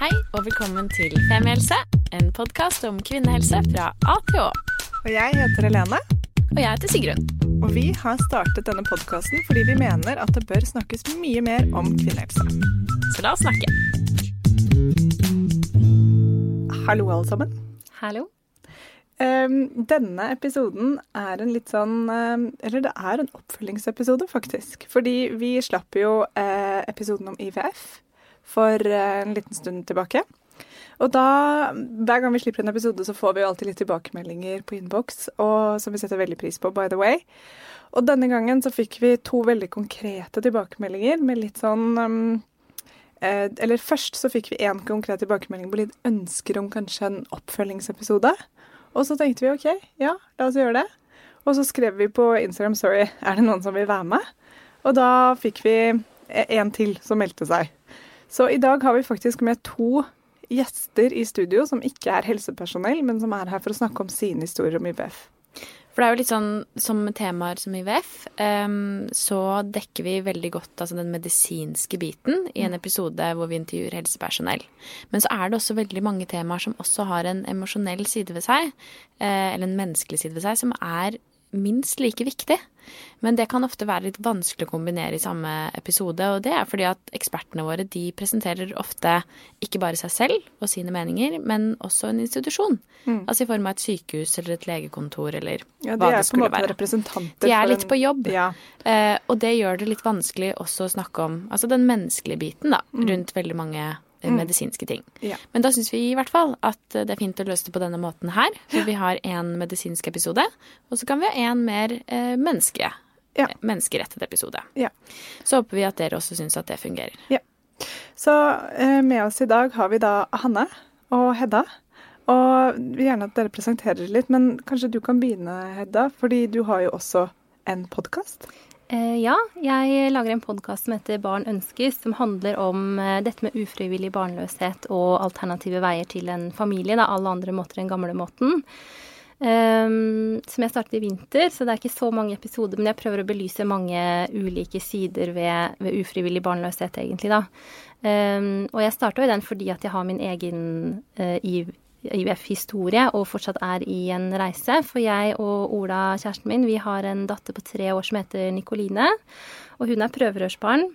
Hei og velkommen til Femihelse, en podkast om kvinnehelse fra A til Å. Og jeg heter Helene, Og jeg heter Sigrun. og vi har startet denne podkasten fordi vi mener at det bør snakkes mye mer om kvinnehelse. Så la oss snakke. Hallo, alle sammen. Hallo. Um, denne episoden er en litt sånn um, Eller det er en oppfølgingsepisode, faktisk. Fordi vi slapp jo uh, episoden om IVF for eh, en liten stund tilbake. Og da, hver gang vi slipper en episode, så får vi jo alltid litt tilbakemeldinger på innboks, som vi setter veldig pris på, by the way. Og denne gangen så fikk vi to veldig konkrete tilbakemeldinger med litt sånn um, eh, Eller først så fikk vi én konkret tilbakemelding på litt ønsker om kanskje en oppfølgingsepisode. Og så tenkte vi OK, ja, la oss gjøre det. Og så skrev vi på Instagram Sorry, er det noen som vil være med. Og da fikk vi en til som meldte seg. Så i dag har vi faktisk med to gjester i studio som ikke er helsepersonell, men som er her for å snakke om sine historier om IVF. For det er jo litt sånn som temaer som IVF, um, så dekker vi veldig godt altså, den medisinske biten i en episode hvor vi intervjuer helsepersonell. Men så er det også veldig mange temaer som også har en emosjonell side ved seg, uh, eller en menneskelig side ved seg, som er minst like viktig. Men det kan ofte være litt vanskelig å kombinere i samme episode, og det er fordi at ekspertene våre de presenterer ofte ikke bare seg selv og sine meninger, men også en institusjon. Altså i form av et sykehus eller et legekontor eller Ja, De hva er det på en skulle måte være. representanter De er litt på jobb. Ja. Eh, og det gjør det litt vanskelig også å snakke om altså den menneskelige biten da, rundt veldig mange eh, medisinske ting. Ja. Men da syns vi i hvert fall at det er fint å løse det på denne måten her. For vi har én medisinsk episode, og så kan vi ha én mer eh, menneske, Ja. eh, menneskerettet episode. Ja. Så håper vi at dere også syns at det fungerer. Så eh, med oss i dag har vi da Hanne og Hedda. Og vi vil gjerne at dere presenterer litt, men kanskje du kan begynne, Hedda? Fordi du har jo også en podkast. Eh, ja, jeg lager en podkast som heter Barn ønskes, som handler om eh, dette med ufrivillig barnløshet og alternative veier til en familie. Da, alle andre måter enn gamle måten. Ehm, som jeg startet i vinter, så det er ikke så mange episoder. Men jeg prøver å belyse mange ulike sider ved, ved ufrivillig barnløshet, egentlig, da. Um, og jeg starta jo den fordi at jeg har min egen uh, IVF-historie og fortsatt er i en reise. For jeg og Ola, kjæresten min, vi har en datter på tre år som heter Nikoline. Og hun er prøverørsbarn.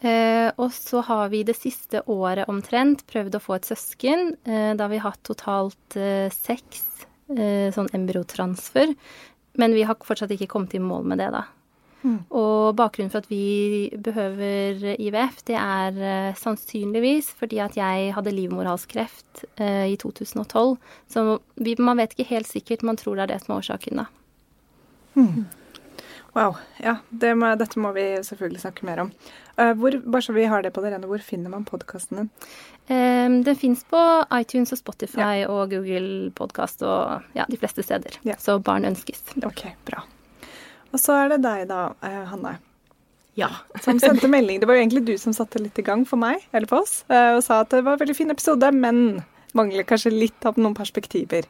Eh, og så har vi det siste året omtrent prøvd å få et søsken. Eh, da har vi hatt totalt eh, seks eh, sånn embryotransfer. Men vi har fortsatt ikke kommet i mål med det, da. Og bakgrunnen for at vi behøver IVF, det er eh, sannsynligvis fordi at jeg hadde livmorhalskreft eh, i 2012. Så vi, man vet ikke helt sikkert, man tror det er det som er årsaken, da. Wow. Ja, det må, dette må vi selvfølgelig snakke mer om. Eh, hvor, bare så vi har det på det rene, hvor finner man podkasten din? Um, den fins på iTunes og Spotify og Google Podkast og ja, de fleste steder. Ja. Så barn ønskes. Ok, bra. Og så er det deg da, eh, Hanne. Ja. Som sendte melding. Det var jo egentlig du som satte litt i gang for meg, eller på oss, eh, og sa at det var en veldig fin episode, men mangler kanskje litt av noen perspektiver.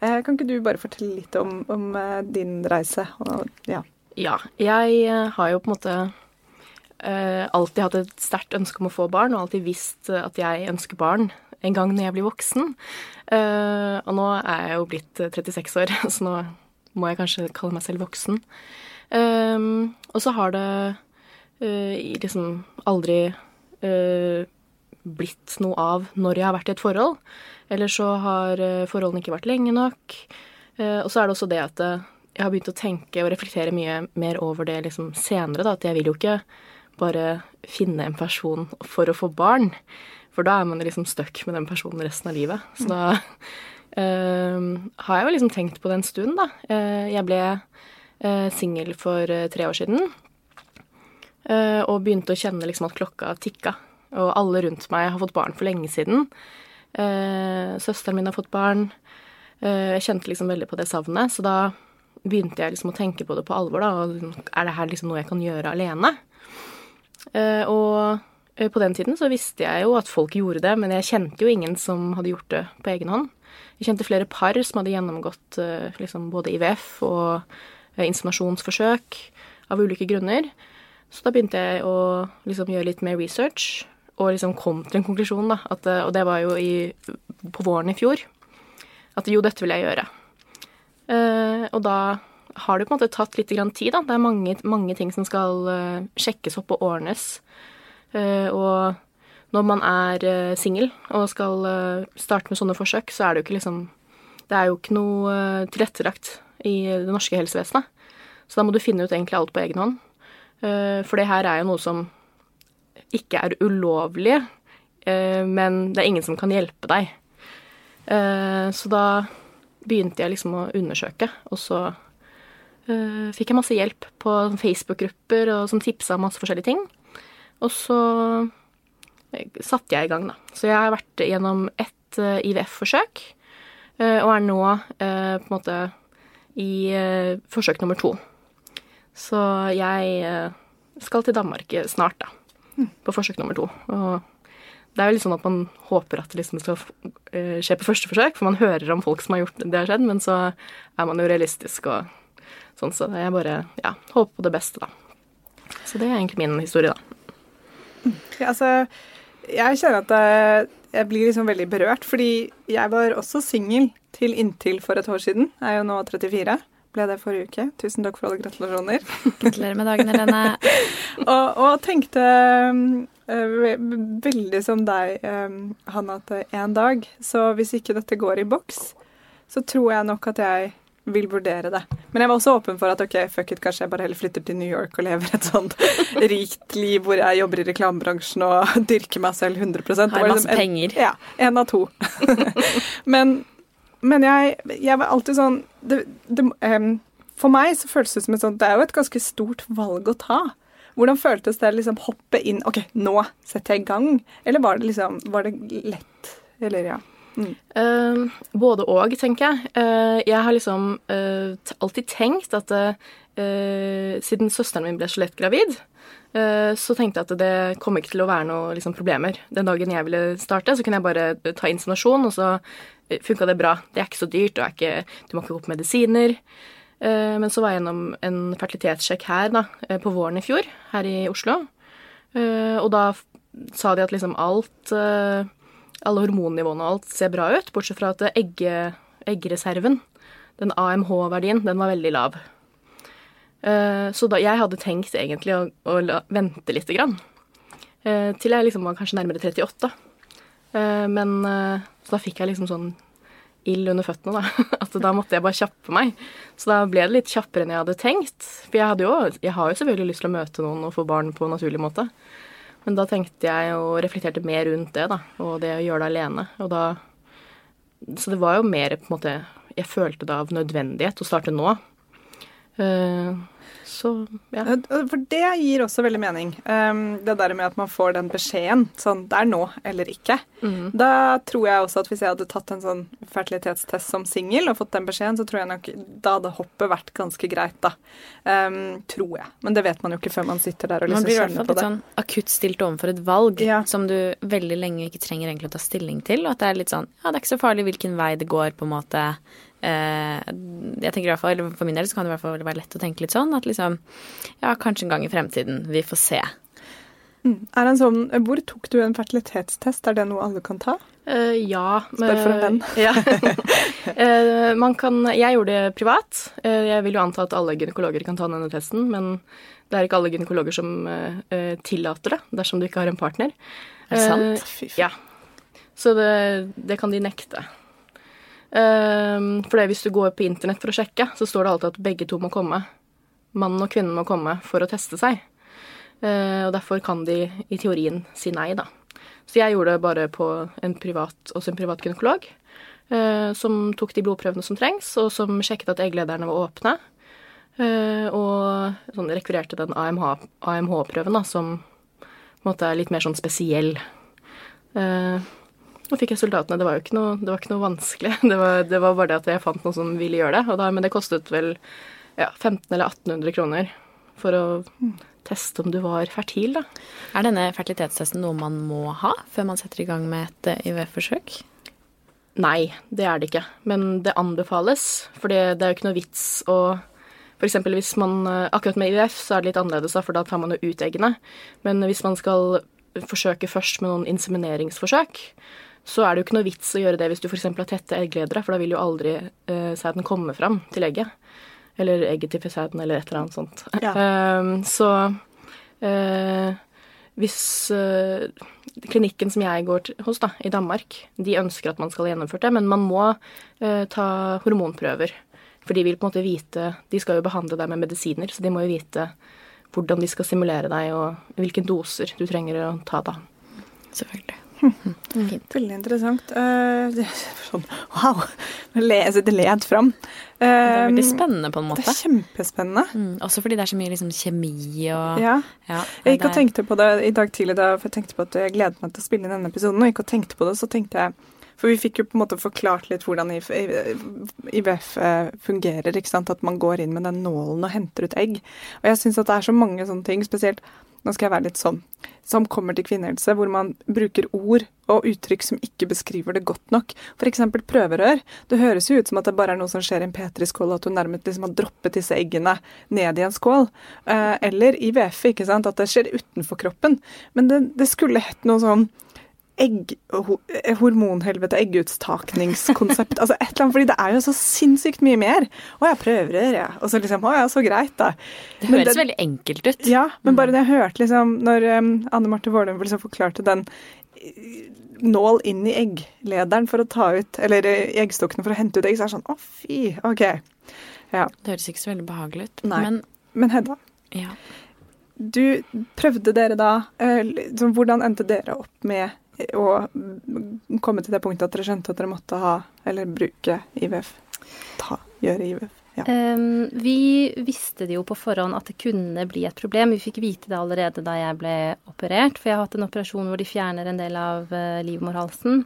Eh, Kan ikke du bare fortelle litt om, om din reise? Og, ja. Ja, jeg har jo på en måte alltid hatt et sterkt ønske om å få barn, og alltid visst at jeg ønsker barn en gang når jeg blir voksen. Og nå er jeg jo blitt eh, 36 år, så nå må jeg kanskje kalle meg selv voksen. Um, og så har det uh, liksom aldri uh, blitt noe av når jeg har vært i et forhold. Eller så har eh, forholdene ikke vært lenge nok. Og så er det også det at jeg har begynt å tenke og reflektere mye mer over det liksom senere. Da, at jeg vil jo ikke bare finne en person for å få barn. For da er man liksom stuck med den personen resten av livet. Så da har jeg jo liksom tenkt på det en stund, da. Eh, jeg ble uh, singel for eh, tre år siden. eh, og begynte å kjenne liksom at klokka tikka. Og alle rundt meg har fått barn for lenge siden. Eh, søsteren min har fått barn. Eh, jeg kjente liksom veldig på det savnet, så da begynte jeg liksom å tenke på det på alvor. da, og liksom, Er det her liksom noe jeg kan gjøre alene? Eh, og eh, på den tiden så visste jeg jo at folk gjorde det, men jeg kjente jo ingen som hadde gjort det på egen hånd. Jeg kjente flere par som hadde gjennomgått eh, liksom både IVF og eh, inseminasjonsforsøk av ulike grunner. Så da begynte jeg å liksom gjøre litt mer research, og liksom kom til en konklusjon, da. At, eh, og det var jo i, på våren i fjor. At jo, dette vil jeg gjøre. Uh, og da har det på en måte tatt litt tid, da. Det er mange, mange ting som skal uh, sjekkes opp og ordnes. Uh, og når man er uh, singel og skal uh, starte med sånne forsøk, så er det jo ikke liksom Det er jo ikke noe uh, tilrettelagt i det norske helsevesenet. Så da må du finne ut egentlig alt på egen hånd. Eh, for det her er jo noe som ikke er ulovlig, eh, men det er ingen som kan hjelpe deg. Eh, så da begynte jeg liksom å undersøke, og så eh, fikk jeg masse hjelp på Facebook-grupper og som tipsa om masse forskjellige ting. Og så eh, satte jeg i gang, da. Så jeg har vært gjennom ett eh, IVF-forsøk, eh, og er nå eh, på en måte i forsøk nummer to. Så jeg skal til Danmark snart, da. På forsøk nummer to. Og det er jo litt sånn at man håper at det liksom skal skje på første forsøk, for man hører om folk som har gjort det har skjedd, men så er man jo realistisk og sånn, så jeg bare ja, håper på det beste, da. Så det er egentlig min historie, da. Ja, altså, jeg kjenner at jeg, jeg blir liksom veldig berørt, fordi jeg var også singel til inntil for et år siden. Jeg er jo nå 34. Ble det forrige uke. Tusen takk for alle gratulasjoner. Gratulerer med dagen, Helene. og, og tenkte eh, ve- veldig som deg, um, Hanna, at eh, en dag, så hvis ikke dette går i boks, så tror jeg nok at jeg vil vurdere det. Men jeg var også åpen for at ok, fuck it, kanskje jeg bare heller flytter til New York og lever et sånt rikt liv hvor jeg jobber i reklamebransjen og dyrker meg selv 100 Det Har masse liksom en- penger. Ja. En av to. men men jeg, jeg var alltid sånn det, det, um, For meg så føltes det som et sånt Det er jo et ganske stort valg å ta. Hvordan føltes det å liksom hoppe inn OK, nå setter jeg i gang. Eller var det liksom Var det lett? Eller ja. Eh, både og, tenker jeg. Eh, jeg har liksom eh, alltid tenkt at siden søsteren min ble så lett gravid, eh, så tenkte jeg at det kom ikke til å være noen liksom, problemer. Den dagen jeg ville starte, så kunne jeg bare ta inseminasjon, og så funka det bra. Det er ikke så dyrt, og ikke, du må ikke gå på medisiner. Men så var jeg gjennom en fertilitetssjekk her da, på våren i fjor, her i Oslo. Og da sa de at liksom alt alle hormonnivåene og alt ser bra ut, bortsett fra at egge, eggreserven, den AMH-verdien, den var veldig lav. Eh, Så da, jeg hadde tenkt egentlig å, å la, vente lite grann, eh, til jeg liksom var kanskje nærmere 38. Eh, Men så da fikk jeg liksom sånn ild under føttene, da. At da måtte jeg bare kjappe meg. Så da ble det litt kjappere enn jeg hadde tenkt. For jeg, hadde jo, jeg har jo selvfølgelig lyst til å møte noen og få barn på en naturlig måte. Men da tenkte jeg og reflekterte mer rundt det, da, og det å gjøre det alene. Og da Så det var jo mer på en måte Jeg følte det av nødvendighet å starte nå. Eh, så ja. For det gir også veldig mening. Um, det der med at man får den beskjeden. Sånn, det er nå eller ikke. Da tror jeg også at hvis jeg hadde tatt en sånn fertilitetstest som singel og fått den beskjeden, så tror jeg nok da hadde hoppet vært ganske greit, da. Um, tror jeg. Men det vet man jo ikke før man sitter der og Man liksom blir i hvert fall på litt det. sånn akutt stilt overfor et valg Ja. som du veldig lenge ikke trenger egentlig å ta stilling til. Og at det er litt sånn Ja, det er ikke så farlig hvilken vei det går, på en måte. Eh, jeg tenker i hvert fall, eller For min del så kan det i hvert fall være lett å tenke litt sånn at liksom Ja, kanskje en gang i fremtiden. Vi får se. Er en sånn, hvor tok du en fertilitetstest? Er det noe alle kan ta? Uh, ja. Spør for en venn. Ja. uh, man kan Jeg gjorde det privat. Uh, jeg vil jo anta at alle gynekologer kan ta denne testen, men det er ikke alle gynekologer som eh, eh, tillater det dersom du ikke har en partner. Er det sant? Eh, Ja. Så det, det kan de nekte. Um, for det, hvis du går på internett for å sjekke, så står det alltid at begge to må komme. Mannen og kvinnen må komme for å teste seg. Eh, og derfor kan de i teorien si nei, da. Så jeg gjorde det bare på en privat, også en privat gynekolog, eh, som tok de blodprøvene som trengs, og som sjekket at egglederne var åpne. Eh, og sånn rekvirerte den AMH-prøven, da, som på en måte er litt mer sånn spesiell. Og fikk resultatene. Det var jo ikke noe, det var ikke noe vanskelig. Det var, det var, bare det at jeg fant noen som ville gjøre det. Da, men det kostet vel ja, 1500 eller 1800 kroner for å teste om du var fertil, da. Er denne fertilitetstesten noe man må ha før man setter i gang med et eh, IVF-forsøk? Nei, det er det ikke. Men det anbefales, for det er jo ikke noe vits å F.eks. hvis man eh, Akkurat med IVF så er det litt annerledes, for da tar man jo ut eggene. Men hvis man skal forsøke først med noen insemineringsforsøk, så er det jo ikke noe vits å gjøre det hvis du f.eks. har tette eggledere, for da vil jo aldri uh, sæden komme fram til egget. Eller egget til sæden, eller et eller annet sånt. Ja. Uh, så uh, hvis uh, klinikken som jeg går til, hos da, i Danmark, de ønsker at man skal gjennomføre det, men man må uh, ta hormonprøver. For de vil på en måte vite De skal jo behandle deg med medisiner, så de må jo vite hvordan de skal simulere deg, og hvilke doser du trenger å ta da. Selvfølgelig. Veldig interessant. Uh, det sånn, wow! Det led fram. Det er veldig Um, spennende på en måte. Det er kjempespennende. Mm, også fordi det er så mye liksom, kjemi og Ja. ja, Jeg gikk og tenkte på det i dag tidlig, da, for jeg tenkte på at jeg gledet meg til å spille inn denne episoden. Og gikk og tenkte på det, så tenkte jeg For vi fikk jo på en måte forklart litt hvordan IVF eh, fungerer. ikke sant? At man går inn med den nålen og henter ut egg. Og jeg syns at det er så mange sånne ting, spesielt nå skal jeg være litt sånn, som kommer til kvinnehelse, hvor man bruker ord og uttrykk som ikke beskriver det godt nok. F.eks. prøverør. Det høres jo ut som at det bare er noe som skjer i en Petri-skål, at du nærmest liksom har droppet disse eggene ned i en skål. Eh, eller VF, ikke sant, at det skjer utenfor kroppen. Men det, det skulle hett noe sånn egg, ho, hormonhelvete, egguttakningskonsept. altså et eller annet, fordi det er jo så sinnssykt mye mer. Å ja, prøverør, ja. Og så liksom, å ja, så greit, da. Det høres det- veldig enkelt ut. Ja, men bare det jeg hørte liksom, når um, Anne Marte Vårdum liksom forklarte den eh, nål inn i egglederen for å ta ut Eller eh, i eggstokkene for å hente ut egg, så er det sånn Å, fy. OK. Ja. Det høres ikke så veldig behagelig ut. Nei. Men Men Hedda, ja. du prøvde dere da eh, Hvordan endte dere opp med mm, komme til det punktet at dere skjønte at dere måtte ha, eller bruke IVF? Ta, gjøre IVF. Ja. Um, vi visste det jo på forhånd at det kunne bli et problem. Vi fikk vite det allerede da jeg ble operert, for jeg har hatt en operasjon hvor de fjerner en del av uh, livmorhalsen.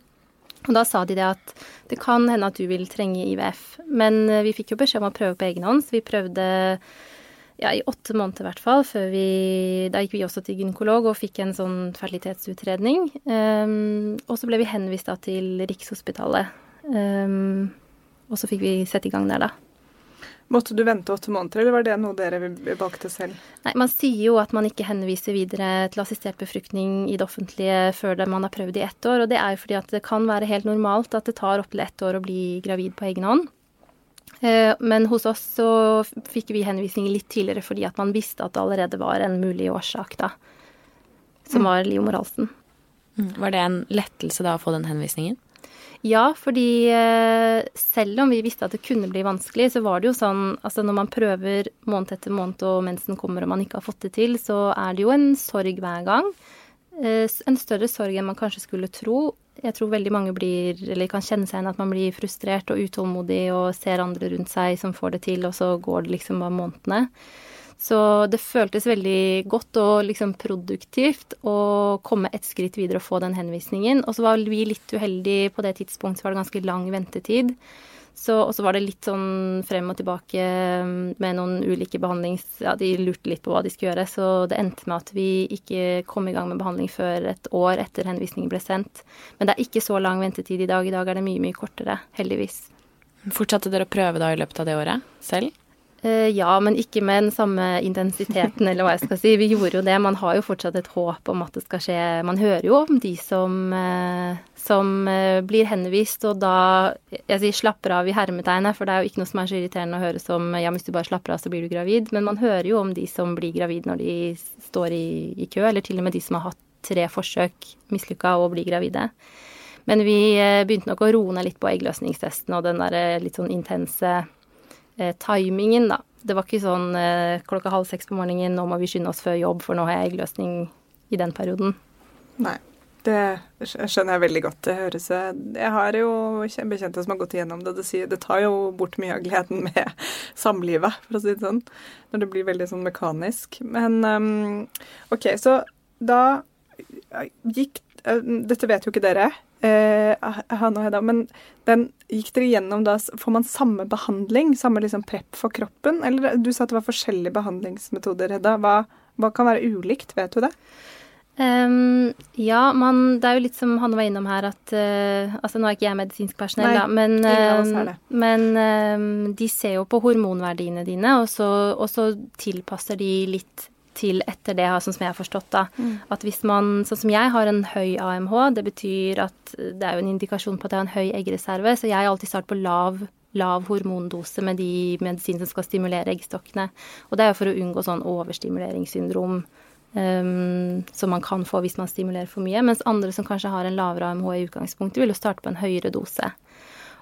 Og da sa de det at det kan hende at du vil trenge IVF. Men uh, vi fikk jo beskjed om å prøve på egen hånd, så vi prøvde ja, i åtte måneder i hvert fall, før vi Da gikk vi også til gynekolog og fikk en sånn fertilitetsutredning. Um, og så ble vi henvist da til Rikshospitalet. Um, og så fikk vi sette i gang der, da. Måtte du vente åtte måneder, eller var det noe dere valgte selv? Nei, Man sier jo at man ikke henviser videre til assistert befruktning i det offentlige før det man har prøvd i ett år, og det er jo fordi at det kan være helt normalt at det tar opptil ett år å bli gravid på egen hånd. Eh, Men hos oss så fikk vi henvisning litt tidligere fordi at man visste at det allerede var en mulig årsak, da. Som var livmorhalsen. Moralsen. Var det en lettelse da å få den henvisningen? Ja, fordi eh, selv om vi visste at det kunne bli vanskelig, så var det jo sånn altså når man prøver måned etter måned og mensen kommer og man ikke har fått det til, så er det jo en sorg hver gang. Eh, En større sorg enn man kanskje skulle tro. Jeg tror veldig mange blir, eller kan kjenne seg igjen at man blir frustrert og utålmodig og ser andre rundt seg som får det til, og så går det liksom bare månedene. Så det føltes veldig godt og liksom produktivt å komme et skritt videre og få den henvisningen. Og så var vi litt uheldige på det tidspunktet, så var det ganske lang ventetid. Og så var det litt sånn frem og tilbake med noen ulike behandlings... Ja, de lurte litt på hva de skulle gjøre, så det endte med at vi ikke kom i gang med behandling før et år etter henvisningen ble sendt. Men det er ikke så lang ventetid i dag. I dag er det mye, mye kortere, heldigvis. Fortsatte dere å prøve da i løpet av det året selv? Eh, ja, men ikke med den samme intensiteten, eller hva jeg skal si. Vi gjorde jo det. Man har jo fortsatt et håp om at det skal skje. Man hører jo om de som, eh, som eh, blir henvist, og da Jeg sier slapper av i hermetegnet, for det er jo ikke noe som er så irriterende å høre som ja, hvis du bare slapper av, så blir du gravid. Men man hører jo om de som blir gravid når de står i, i kø, eller til og med de som har hatt tre forsøk mislykka og blir gravide. Men vi begynte nok å roe ned litt på eggløsningstesten og den der litt sånn intense eh, timingen, da. Det var ikke sånn eh, klokka halv seks på morgenen, nå må vi skynde oss før jobb, for nå har jeg eggløsning i den perioden. Nei. Det skjønner jeg veldig godt. Det høres Jeg har jo kjen- bekjente som har gått igjennom det. Det, tar jo bort mye av gleden med samlivet, for å si det sånn. Når det blir veldig sånn mekanisk. Men um, OK, så da gikk eh, Dette vet jo ikke dere, eh, Hanne og Hedda, men den, gikk dere gjennom da Får man samme behandling? Samme liksom prep for kroppen? Eller du sa at det var forskjellige behandlingsmetoder, Hedda. Hva, hva kan være ulikt? Vet du det? Um, ja, man, det er jo litt som Hanne var innom her, at uh, Altså, nå er ikke jeg medisinsk personell, Nei, da, men, uh, men uh, de ser jo på hormonverdiene dine, og så, og så tilpasser de litt til etter det, sånn som jeg har forstått, da. Mm. At hvis man, sånn som jeg, har en høy AMH, det betyr at det er jo en indikasjon på at jeg har en høy eggreserve, så jeg har alltid startet på lav lav hormondose med de medisinene som skal stimulere eggstokkene. Og det er jo for å unngå sånn overstimuleringssyndrom um, som man kan få hvis man stimulerer for mye. Mens andre som kanskje har en lavere AMH i utgangspunktet, vil jo starte på en høyere dose.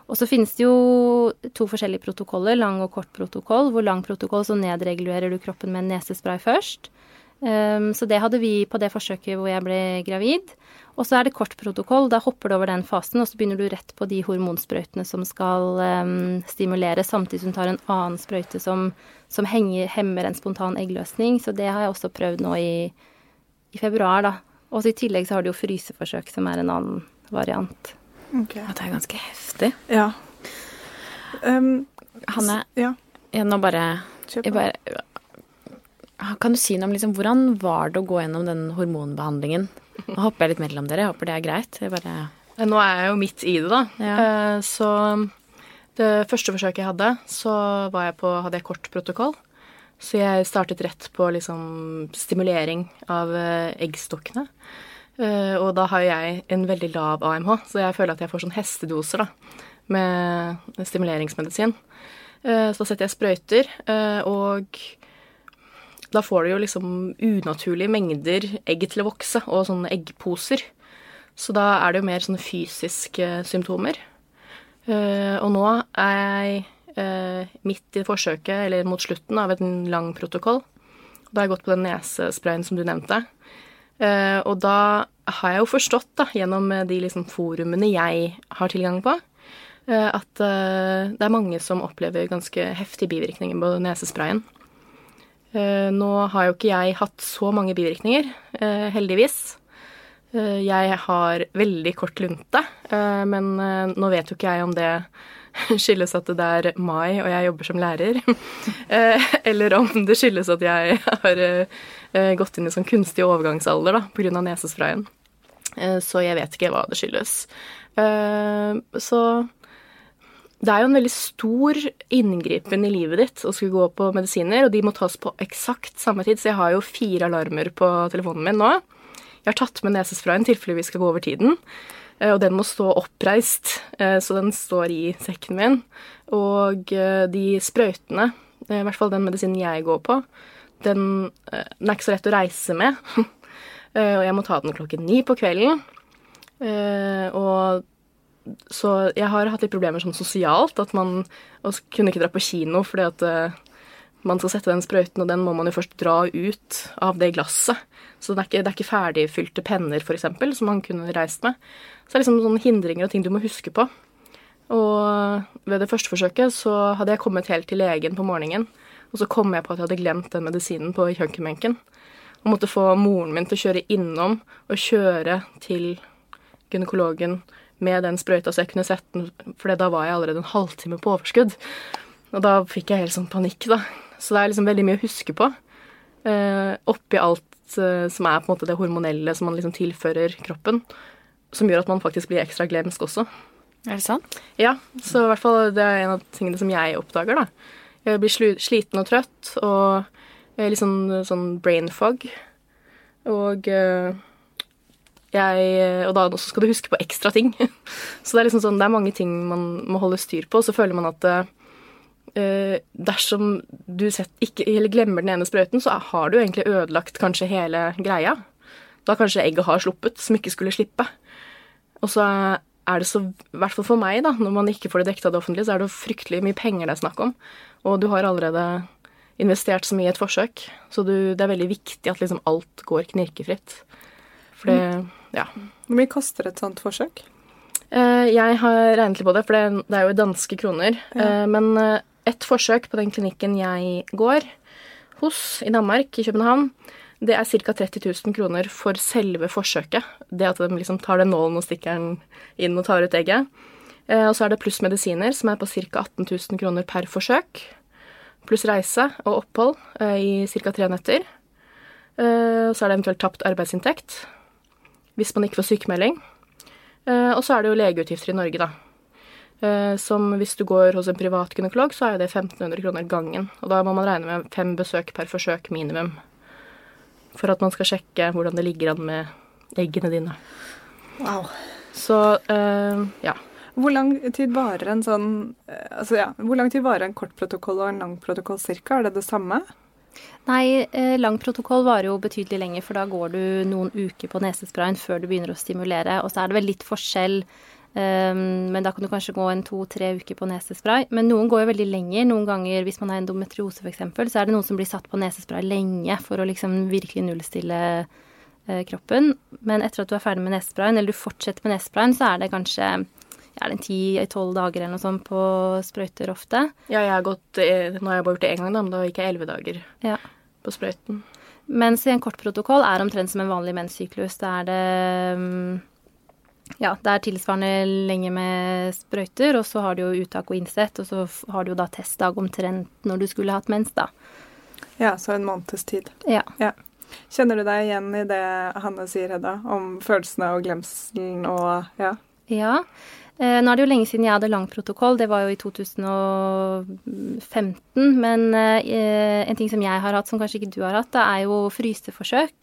Og så finnes det jo to forskjellige protokoller, lang og kort protokoll. Hvor lang protokoll så nedregulerer du kroppen med nesespray først. Um, så det hadde vi på det forsøket hvor jeg ble gravid. Og så er det kort protokoll. Da hopper du over den fasen, og så begynner du rett på de hormonsprøytene som skal um, stimulere, samtidig som du tar en annen sprøyte som, som henger, hemmer en spontan eggløsning. Så det har jeg også prøvd nå i, i februar, da. Og i tillegg så har du jo fryseforsøk, som er en annen variant. Ok. At det er ganske heftig. Ja. Um, Hanne, ja, Jeg nå bare, jeg bare Kan du si noe om liksom, hvordan var det å gå gjennom den hormonbehandlingen? Nå hopper jeg litt mellom dere. Jeg håper det er greit. Jeg bare Nå er jeg jo midt i det, da. Ja. Eh, Så det første forsøket jeg hadde, så var jeg på, hadde jeg kort protokoll. Så jeg startet rett på liksom stimulering av eh, eggstokkene. Eh, Og da har jeg en veldig lav AMH, så jeg føler at jeg får sånn hestedoser da, med stimuleringsmedisin. Eh, Så da setter jeg sprøyter, eh, og da får du jo liksom unaturlige mengder egg til å vokse, og sånne eggposer. Så da er det jo mer sånne fysiske symptomer. Og nå er jeg midt i forsøket, eller mot slutten av en lang protokoll. Da har jeg gått på den nesesprayen som du nevnte. Eh, og da har jeg jo forstått, da, gjennom de liksom forumene jeg har tilgang på, eh, at eh, det er mange som opplever ganske heftige bivirkninger på nesesprayen. Eh, nå har jo ikke jeg hatt så mange bivirkninger, eh, heldigvis. Eh, Jeg har veldig kort lunte, eh, men eh, nå vet jo ikke jeg om det skyldes at det er mai og jeg jobber som lærer, eh, eller om det skyldes at jeg har eh, gått inn i sånn kunstig overgangsalder da, pga. nesesprayen. Eh, Så jeg vet ikke hva det skyldes. Eh, Så det er jo en veldig stor inngripen i livet ditt å skulle gå på medisiner, og de må tas på eksakt samme tid, så jeg har jo fire alarmer på telefonen min nå. Jeg har tatt med nesesprayen i tilfelle vi skal gå over tiden, eh, og den må stå oppreist, eh, så den står i sekken min. Og eh, de sprøytene, i hvert fall den medisinen jeg går på, den, den er ikke så lett å reise med. Og jeg må ta den klokken ni på kvelden. Og så jeg har hatt litt problemer sånn sosialt, at man kunne ikke dra på kino fordi at man skal sette den sprøyten, og den må man jo først dra ut av det glasset. Så det er ikke, det er ikke ferdigfylte penner, f.eks., som man kunne reist med. Så det er liksom sånne hindringer og ting du må huske på. Og ved det første forsøket så hadde jeg kommet helt til legen på morgenen, og så kom jeg på at jeg hadde glemt den medisinen på kjøkkenbenken. Og måtte få moren min til å kjøre innom og kjøre til gynekologen med den sprøyta, så jeg kunne sett den, for da var jeg allerede en halvtime på overskudd. Og da fikk jeg helt sånn panikk, da. Så det er liksom veldig mye å huske på. Eh, oppi alt eh, som er på en måte det hormonelle som man liksom tilfører kroppen, som gjør at man faktisk blir ekstra glemsk også. Er det sant? Ja, så i hvert fall det er en av tingene som jeg oppdager, da. Jeg blir sliten og trøtt, og litt sånn, sånn brain fog. Og eh, jeg Og da skal du huske på ekstra ting. så det er liksom sånn, det er mange ting man må holde styr på, så føler man at eh, dersom du sett, ikke, eller glemmer den ene sprøyten, så har du egentlig ødelagt kanskje hele greia. Da kanskje egget har sluppet, som ikke skulle slippe. Og så er det så, i hvert fall for meg, da, når man ikke får det dekket av det offentlige, så er det fryktelig mye penger det er snakk om. Og du har allerede investert så mye i et forsøk, så du, det er veldig viktig at liksom alt går knirkefritt. For det, ja. Hvor mye koster et sånt forsøk? Eh, Jeg har regnet litt på det, for det, er jo i danske kroner. Ja. Men et ett forsøk på den klinikken jeg går hos i Danmark, i København, Det er ca. 30 000 kroner for selve forsøket. Det at de liksom tar den nålen og stikker den inn og tar ut egget. Eh, og så er det pluss medisiner, som er på ca. 18 000 kroner per forsøk. Pluss reise og opphold eh, i ca. tre netter. Eh, og så er det eventuelt tapt arbeidsinntekt hvis man ikke får sykemelding. Og så er det jo legeutgifter i Norge, da. Som hvis du går hos en privat gynekolog, så er det 1500 kroner gangen. Og da må man regne med fem besøk per forsøk minimum. For at man skal sjekke hvordan det ligger an med eggene dine. Wow. Så eh, ja. Hvor lang tid varer en sånn eh, Altså ja, hvor lang tid varer en kort protokoll og en lang protokoll cirka? Er det det samme? Nei, eh, lang protokoll varer jo betydelig lenger, for da går du noen uker på nesesprayen før du begynner å stimulere. Og så er det vel litt forskjell, um, men da kan du kanskje gå en to-tre uker på nesespray. Men noen går jo veldig lenger. Noen ganger hvis man har endometriose f.eks., så er det noen som blir satt på nesespray lenge for å liksom virkelig nullstille uh, kroppen. Men etter at du er ferdig med nesesprayen, eller du fortsetter med nesesprayen, så er det kanskje er det ti-tolv dager eller noe sånt på sprøyter ofte. Ja, jeg har gått eh, Nå har jeg bare gjort det én gang, da, men da gikk jeg elleve dager Ja. på sprøyten. Mens i en kort protokoll er omtrent som en vanlig menssyklus. Da er det mm, Ja, det er tilsvarende lenge med sprøyter, og så har du jo uttak og innsett, og så har du jo da testdag omtrent når du skulle hatt mens, da. Ja, så en måneds tid. Ja. Kjenner du deg igjen i det Hanne sier, Hedda, om følelsene og glemselen og ja? Ja. Eh, nå er det jo lenge siden jeg hadde lang protokoll, det var jo i 2015. Men eh, en ting som jeg har hatt, som kanskje ikke du har hatt, det er jo fryseforsøk.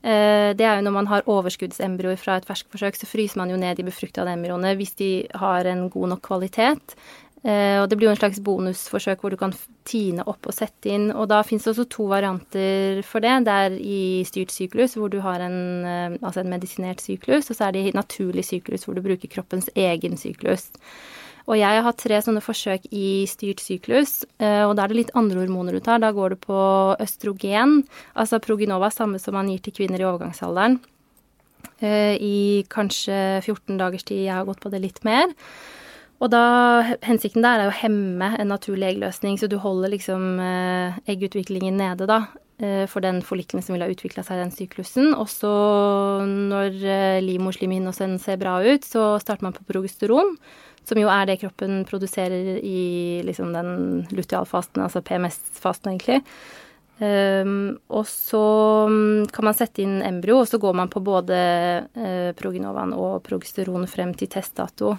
Eh, det er jo når man har overskuddsembryoer fra et ferskforsøk, så fryser man jo ned de befruktede embryoene hvis de har en god nok kvalitet. Eh, og det blir jo en slags bonusforsøk hvor du kan tine opp og sette inn. Og da fins det også to varianter for det. Det er i styrt syklus, hvor du har en, eh, altså en medisinert syklus, og så er det i naturlig syklus, hvor du bruker kroppens egen syklus. Og jeg har hatt tre sånne forsøk i styrt syklus, eh, og da er det litt andre hormoner du tar. Da går det på østrogen, altså proginova, samme som man gir til kvinner i overgangsalderen, eh, i kanskje 14 dagers tid. Jeg har gått på det litt mer. Og da, hensikten der er å hemme en naturlig eggløsning, så du holder liksom eh, eggutviklingen nede, da. For den follikelen som vil ha utvikla seg i den syklusen. Og så når livmorslimhinnen hos en ser bra ut, så starter man på progesteron. Som jo er det kroppen produserer i liksom den lutealfasten, altså PMS-fasten, egentlig. Um, og så mm, kan man sette inn embryo, og så går man på både uh, proginovaen og progesteron frem til testdato.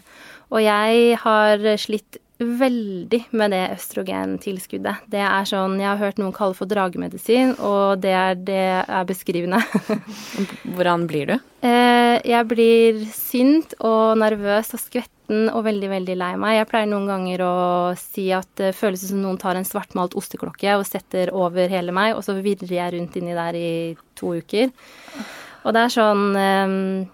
Og jeg har slitt veldig med det østrogentilskuddet. Det er sånn jeg har hørt noen kalle for dragemedisin, og det er, det er beskrivende. Hvordan blir du? Eh, jeg blir sint og nervøs og skvetten og veldig, veldig lei meg. Jeg pleier noen ganger å si at det føles som noen tar en svartmalt osteklokke og setter over hele meg, og så virrer jeg rundt inni der i to uker. Og det er sånn um,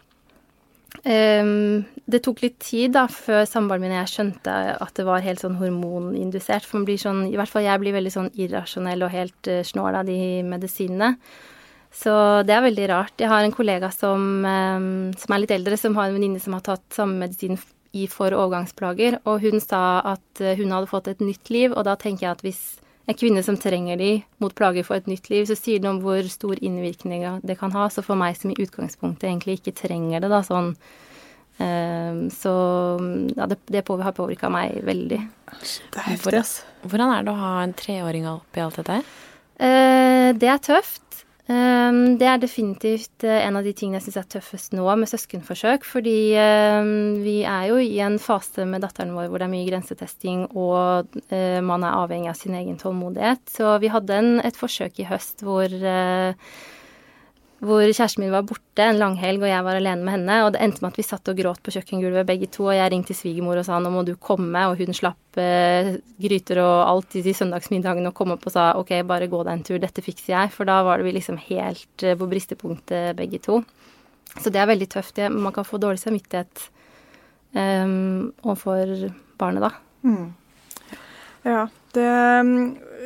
Um, Det tok litt tid da, før samboeren min og jeg skjønte at det var helt sånn hormonindusert. For man blir sånn, i hvert fall jeg blir veldig sånn irrasjonell og helt uh, snål av de medisinene. Så det er veldig rart. Jeg har en kollega som, eh, som er litt eldre, som har en venninne som har tatt samme medisin i for overgangsplager, og hun sa at eh, hun hadde fått et nytt liv, og da tenker jeg at hvis en kvinne som trenger de mot plager, får et nytt liv, så sier det om hvor stor innvirkning det kan ha. Så for meg som i utgangspunktet egentlig ikke trenger det, da sånn eh, Så ja, det, det på- har påvirka meg veldig. Det er heftig, ass. Hvordan er det å ha en treåring oppi alt dette? Eh, det er tøft. Um, det er definitivt eh, en av de tingene jeg syns er tøffest nå med søskenforsøk. Fordi um, vi er jo i en fase med datteren vår hvor det er mye grensetesting, og eh, man er avhengig av sin egen tålmodighet. Så vi hadde en, et forsøk i høst hvor eh, hvor kjæresten min var borte en langhelg, og jeg var alene med henne. Og det endte med at vi satt og gråt på kjøkkengulvet begge to, og jeg ringte svigermor og sa nå må du komme, og hun slapp eh, gryter og alt i de søndagsmiddagene og kom opp og sa ok, bare gå deg en tur, dette fikser jeg. For da var det vi liksom helt eh, på bristepunktet begge to. Så det er veldig tøft. Man kan få dårlig samvittighet um, overfor barnet, da. Mm. Ja, det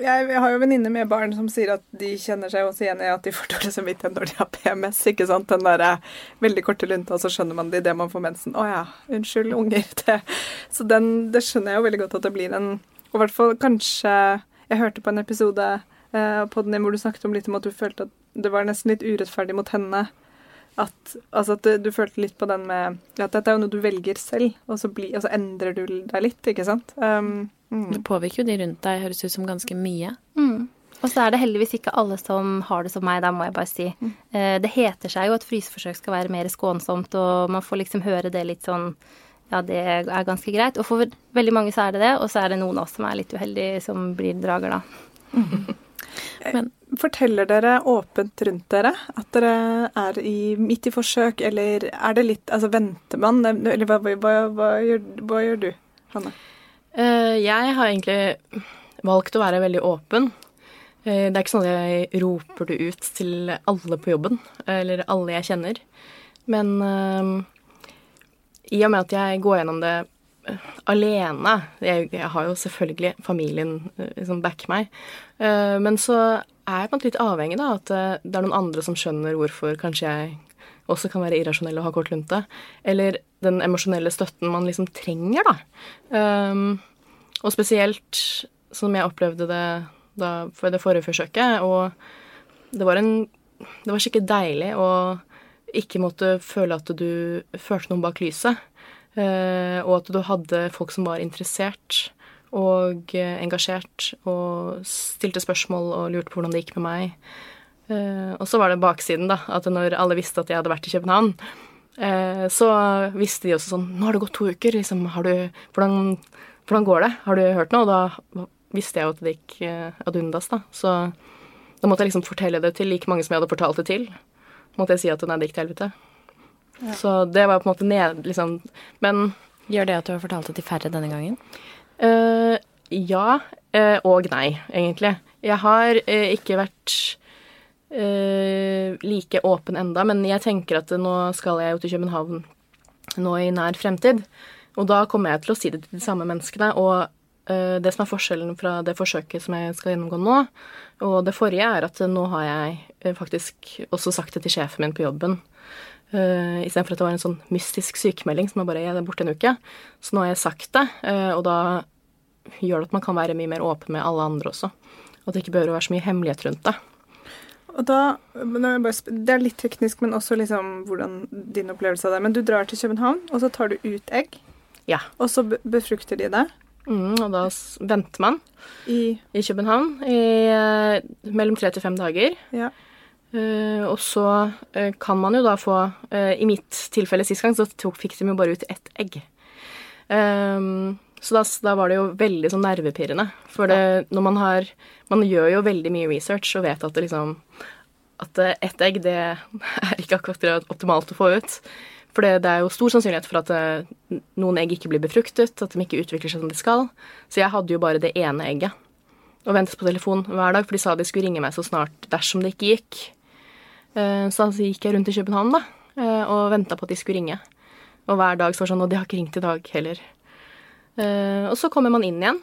jeg, jeg har jo venninner med barn som sier at de kjenner seg også igjen i at de får dårlig samvittighet når de har PMS. ikke sant? Den derre veldig korte lunta, så skjønner man det idet man får mensen. Å ja, unnskyld, unger. Det. Så den, det skjønner jeg jo veldig godt at det blir en Og i hvert fall kanskje Jeg hørte på en episode eh, på den hvor du snakket om litt om at du følte at det var nesten litt urettferdig mot henne. At, altså at du, du følte litt på den med at dette er jo noe du velger selv, og så, bli, og så endrer du deg litt, ikke sant? Um, mm. Det påvirker jo de rundt deg, høres ut som ganske mye. Mm. Og så er det heldigvis ikke alle som har det som meg, da må jeg bare si. Mm. Det heter seg jo at fryseforsøk skal være mer skånsomt, og man får liksom høre det litt sånn ja, det er ganske greit. Og for veldig mange så er det det, og så er det noen av oss som er litt uheldige, som blir drager, da. Men forteller dere åpent rundt dere at dere er i, midt i forsøk, eller er det litt Altså, venter man? Eller hva, hva, hva, gjør, hva gjør du, Hanne? Eh, jeg har egentlig valgt å være veldig åpen. Eh, det er ikke sånn at jeg roper det ut til alle på jobben, eller alle jeg kjenner. Men eh, i og med at jeg går gjennom det eh, alene jeg, jeg har jo selvfølgelig familien eh, som backer meg. eh, Men så er jeg på en litt avhengig av at eh, det er noen andre som skjønner hvorfor kanskje jeg også kan være irrasjonell og ha kort lunte. Eller den emosjonelle støtten man liksom trenger, da. Um, og spesielt som jeg opplevde det da, for det forrige forsøket. Og det var en Det var skikkelig deilig å ikke måtte føle at du førte noen bak lyset. Eh, og at du hadde folk som var interessert og eh, engasjert og stilte spørsmål og lurte på hvordan det gikk med meg. Eh, og så var det baksiden, da. At når alle visste at jeg hadde vært i København, så visste de også sånn Nå har det gått to uker. Liksom, har du, hvordan, hvordan går det? Har du hørt noe? Og da visste jeg jo at det gikk ad undas, da. Så da måtte jeg liksom fortelle det til like mange som jeg hadde fortalt det til. Måtte jeg si at nei, det gikk til helvete. Så det var på en måte ned, liksom Men Gjør det at du har fortalt det til færre denne gangen? Uh, ja uh, og nei, egentlig. Jeg har uh, ikke vært like åpen enda, men jeg tenker at nå skal jeg jo til København nå i nær fremtid. Og da kommer jeg til å si det til de samme menneskene. Og det som er forskjellen fra det forsøket som jeg skal gjennomgå nå, og det forrige, er at nå har jeg faktisk også sagt det til sjefen min på jobben. Uh, Istedenfor at det var en sånn mystisk sykemelding som er bare er borte en uke. Så nå har jeg sagt det, uh, og da gjør det at man kan være mye mer åpen med alle andre også. At det ikke behøver å være så mye hemmelighet rundt det. Og da, Det er litt teknisk, men også liksom hvordan din opplevelse av det. Men du drar til København, og så tar du ut egg, Ja. og så befrukter de det Mm, og da venter man i i København i eh, mellom tre til fem dager. Ja. Eh, og så eh, kan man jo da få eh, I mitt tilfelle sist gang så tok, fikk de jo bare ut ett egg. Ehm, så da, da var det jo veldig sånn nervepirrende. For det, når man har Man gjør jo veldig mye research og vet at det liksom At ett egg, det er ikke akkurat optimalt å få ut. For det, det er jo stor sannsynlighet for at eh, noen egg ikke blir befruktet, at de ikke utvikler seg som de skal. Så jeg hadde jo bare det ene egget og ventet på telefon hver dag, for de sa de skulle ringe meg så snart dersom det ikke gikk. Eh, Så da gikk jeg rundt i København da, eh, og venta på at de skulle ringe. Og hver dag så var det sånn Og de har ikke ringt i dag heller. Eh, Og så kommer man inn igjen,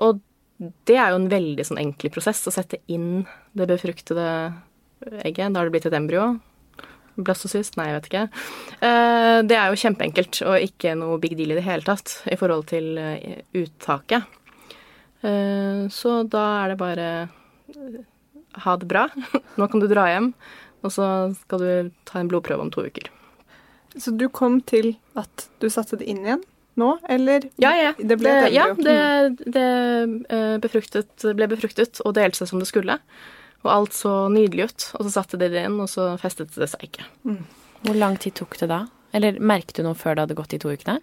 og det er jo en veldig sånn enkel prosess å sette inn det befruktede egget. Da har det blitt et embryo. Blastocyst? Nei, jeg vet ikke. Det er jo kjempeenkelt og ikke noe big deal i det hele tatt i forhold til uttaket. Så da er det bare ha det bra. Nå kan du dra hjem, og så skal du ta en blodprøve om to uker. Så du kom til at du satte det inn igjen nå, eller? Ja, ja. Det ble det, ja, det, det eh, befruktet, ble befruktet og delte seg som det skulle. Og alt så nydelig ut. Og så satte de det inn, og så festet det seg ikke. Hvor lang tid tok det da? Eller merket du noe før det hadde gått de to ukene?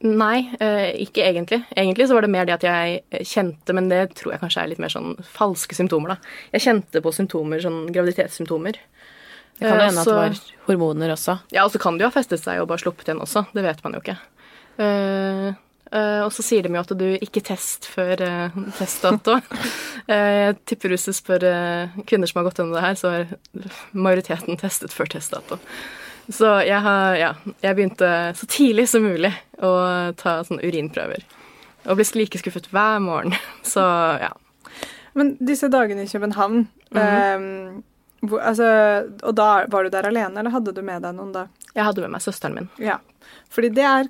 Nei, eh, ikke egentlig. Egentlig så var det mer det at jeg kjente, men det tror jeg kanskje er litt mer sånn falske symptomer, da. Jeg kjente på symptomer, sånn graviditetssymptomer. Det kan jo Eh, hende at det var hormoner også. Ja, og så kan det jo ha festet seg og bare sluppet igjen også. Det vet man jo ikke. Eh, eh, og så sier de jo at du ikke test før eh, testdato. Eh, jeg tipper hvis du spør eh, kvinner som har gått gjennom det her, så er majoriteten testet før testdato. Så jeg har, ja, jeg begynte så tidlig som mulig å ta sånne urinprøver. Og ble like skuffet hver morgen. Så ja. Men disse dagene i København Mhm. eh, hvor, altså, Og da var du der alene, eller hadde du med deg noen da? Jeg hadde med meg søsteren min. Ja. Fordi det er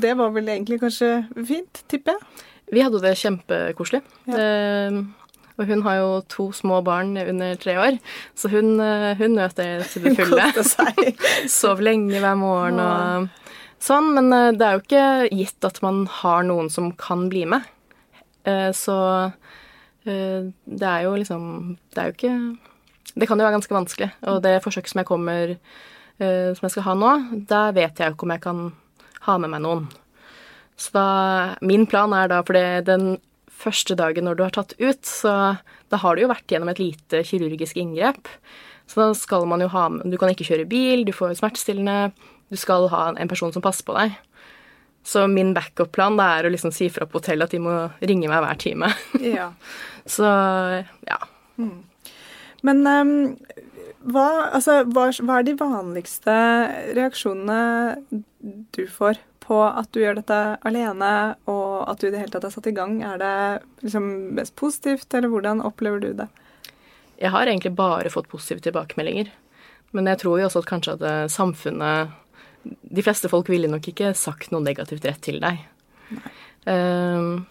Det var vel egentlig kanskje fint, tipper jeg. Vi hadde det kjempekoselig. Ja. Det Og hun har jo to små barn under tre år, så hun, eh, hun nøt det til det fulle. Sov lenge hver morgen og sånn. Men eh, det er jo ikke gitt at man har noen som kan bli med. Eh, Så det er jo liksom Det er jo ikke Det kan jo være ganske vanskelig. Og det forsøket som jeg kommer Som jeg skal ha nå, der vet jeg jo ikke om jeg kan ha med meg noen. Så da Min plan er da, for det den første dagen når du har tatt ut, så da har du jo vært gjennom et lite kirurgisk inngrep. Så da skal man jo ha Du kan ikke kjøre bil, du får smertestillende, du skal ha en person som passer på deg. Så min backup-plan er å liksom si fra på hotellet at de må ringe meg hver time. Ja. Så ja. Men um, hva, altså, hva, hva er de vanligste reaksjonene du får på at du gjør dette alene, og at du i det hele tatt er satt i gang? Er det liksom mest positivt, eller hvordan opplever du det? Jeg har egentlig bare fått positive tilbakemeldinger. Men jeg tror jo også at kanskje at eh, samfunnet De fleste folk ville nok ikke sagt noe negativt rett til deg. Um,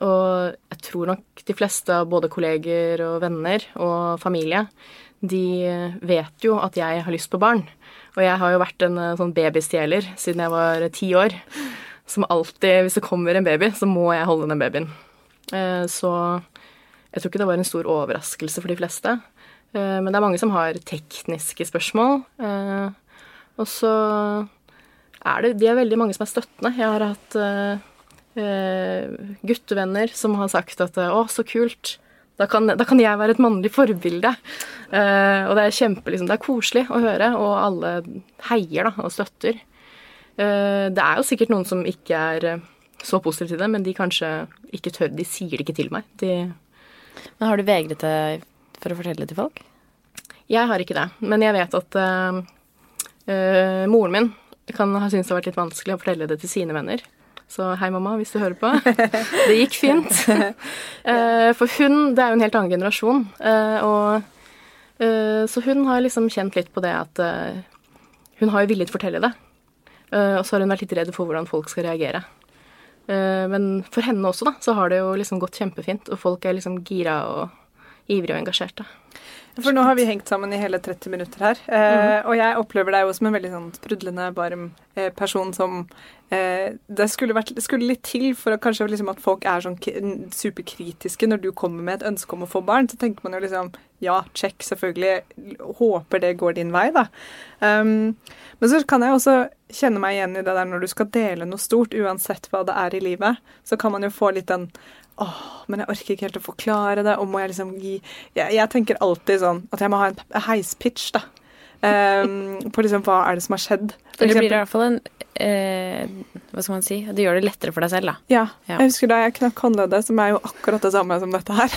og jeg tror nok de fleste av både kolleger og venner og familie, de vet jo at jeg har lyst på barn. Og jeg har jo vært en eh, sånn babystjeler siden jeg var ti år. Som alltid, hvis det kommer en baby, så må jeg holde den babyen. Eh, så jeg tror ikke det var en stor overraskelse for de fleste. Eh, Men det er mange som har tekniske spørsmål. Og så er det De er veldig mange som er støttende. Jeg har hatt guttevenner som har sagt at å, så kult. Da kan, da kan jeg være et mannlig forbilde. Uh, og det er kjempe, liksom, det er koselig å høre, og alle heier da, og støtter. Uh, det er jo sikkert noen som ikke er eh, så positive til det, men de kanskje ikke tør. De sier det ikke til meg. De, Men har du vegret deg for å fortelle det til folk? Jeg har ikke det, men jeg vet at uh, moren min kan ha syntes det har vært litt vanskelig å fortelle det til sine venner. Så hei, mamma, hvis du hører på. Det gikk fint. Eh, for hun, det er jo en helt annen generasjon. eh, og, eh, så hun har liksom kjent litt på det at Hun har jo villet fortelle det. Og så har hun vært litt redd for hvordan folk skal reagere. Men for henne også, da, så har det jo liksom gått kjempefint. Og folk er liksom gira og ivrige og engasjerte. For nå har vi hengt sammen i hele 30 minutter her. Eh, Og jeg opplever deg jo som en veldig sånn sprudlende, varm eh, person som Det skulle, vært, det skulle litt til for kanskje liksom at folk er sånn superkritiske når du kommer med et ønske om å få barn. Så tenker man jo liksom ja, check, selvfølgelig. Håper det går din vei, da. Um, men så kan jeg også kjenne meg igjen i det der når du skal dele noe stort, uansett hva det er i livet, så kan man jo få litt den Åh, men jeg orker ikke helt å forklare det. Og må jeg liksom gi Jeg, jeg tenker alltid sånn at jeg må ha en heispitch, da. Um, på liksom hva er det som har skjedd. For det blir i hvert fall en eh, Hva skal man si? Det gjør det lettere for deg selv, da. Ja. Ja. Jeg husker da jeg knakk håndleddet, som er jo akkurat det samme som dette her.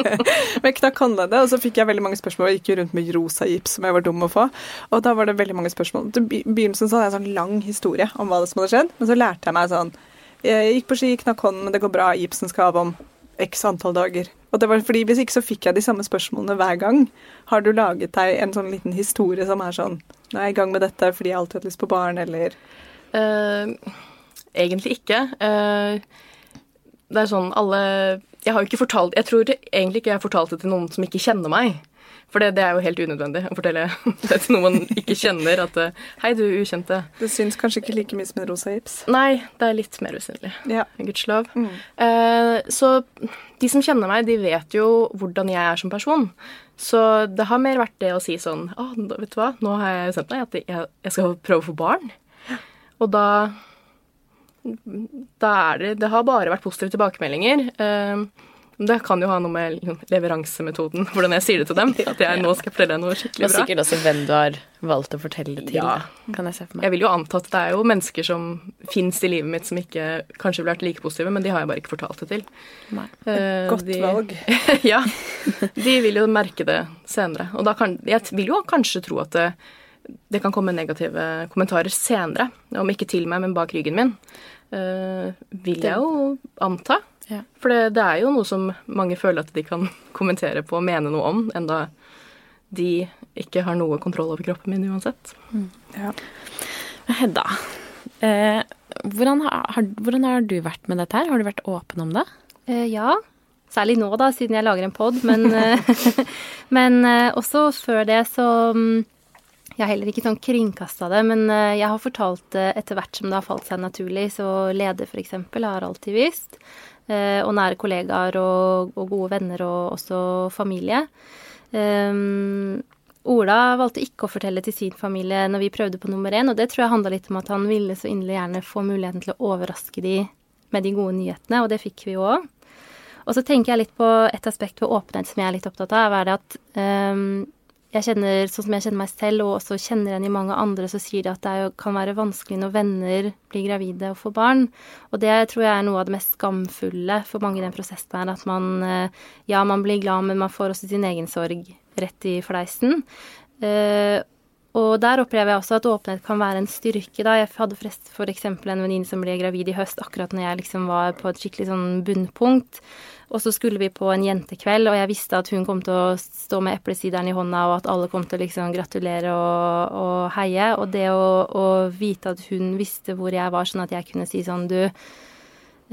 Men jeg knakk håndleddet, og så fikk jeg veldig mange spørsmål. Jeg gikk jo rundt med rosa gips, som jeg var dum å få. Og da var det veldig mange spørsmål. Til begynnelsen så hadde jeg en sånn lang historie om hva det som hadde skjedd, men så lærte jeg meg sånn Jeg gikk på ski, knakk hånden, men det går bra. Gipsen skal av om x antall dager. Og det var fordi Hvis ikke så fikk jeg de samme spørsmålene hver gang. Har du laget deg en sånn liten historie som er sånn Nå er jeg i gang med dette fordi jeg alltid har hatt lyst på barn, eller uh, egentlig ikke. Uh, det er sånn alle Jeg har jo ikke fortalt Jeg tror egentlig ikke jeg har fortalt det til noen som ikke kjenner meg. For det, det er jo helt unødvendig å fortelle det til noen man ikke kjenner. At eh, Hei, du ukjente. Det syns kanskje ikke like mye som en rosa gips. Nei, det er litt mer usynlig. Ja. Gudskjelov. Mm. Eh, så de som kjenner meg, de vet jo hvordan jeg er som person. Så det har mer vært det å si sånn Å, oh, vet du hva, nå har jeg bestemt meg at jeg, jeg skal prøve å få barn. Og da Da er det Det har bare vært positive tilbakemeldinger. Eh, det kan jo ha noe med leveransemetoden, hvordan jeg sier det til dem. At jeg nå skal fortelle deg noe skikkelig bra. sikkert også hvem du har valgt å fortelle det til. Ja. Kan jeg se for meg. Jeg vil jo anta at det er jo mennesker som fins i livet mitt som ikke kanskje ville vært like positive, men de har jeg bare ikke fortalt det til. Nei. Eh, Godt de, valg. ja. De vil jo merke det senere. Og da kan Jeg vil jo kanskje tro at det, det kan komme negative kommentarer senere. Om ikke til meg, men bak ryggen min. Uh, vil jeg jo anta. Ja. For det, det er jo noe som mange føler at de kan kommentere på og mene noe om, enda de ikke har noe kontroll over kroppen min uansett. Hedda, eh, hvordan, har, hvordan har du vært med dette her? Har du vært åpen om det? Eh, ja. Særlig nå, da, siden jeg lager en pod. Men, eh, men eh, også før det så mm, Jeg har heller ikke sånn kringkasta det, men eh, jeg har fortalt det etter hvert som det har falt seg naturlig. Så leder, for eksempel, har alltid visst. Og nære kollegaer og, og gode venner, og også familie. Um, Ola valgte ikke å fortelle til sin familie når vi prøvde på nummer én, og det tror jeg handla litt om at han ville så inderlig gjerne få muligheten til å overraske de med de gode nyhetene, og det fikk vi jo òg. Og så tenker jeg litt på et aspekt ved åpenhet som jeg er litt opptatt av, er det at um, jeg kjenner, sånn som jeg kjenner meg selv, og også kjenner igjen i mange andre, så sier de at det jo, kan være vanskelig når venner blir gravide og får barn. Og det tror jeg er noe av det mest skamfulle for mange i den prosessen her. At man eh, Ja, man blir glad, men man får også sin egen sorg rett i fleisen. Uh, og der opplever jeg også at åpenhet kan være en styrke. Da. Jeg hadde f.eks. en venninne som ble gravid i høst, akkurat når jeg liksom var på et skikkelig sånn bunnpunkt. Og så skulle vi på en jentekveld, og jeg visste at hun kom til å stå med eplesideren i hånda, og at alle kom til å liksom gratulere og, og heie. Og det å, å, vite at hun visste hvor jeg var, sånn at jeg kunne si sånn Du,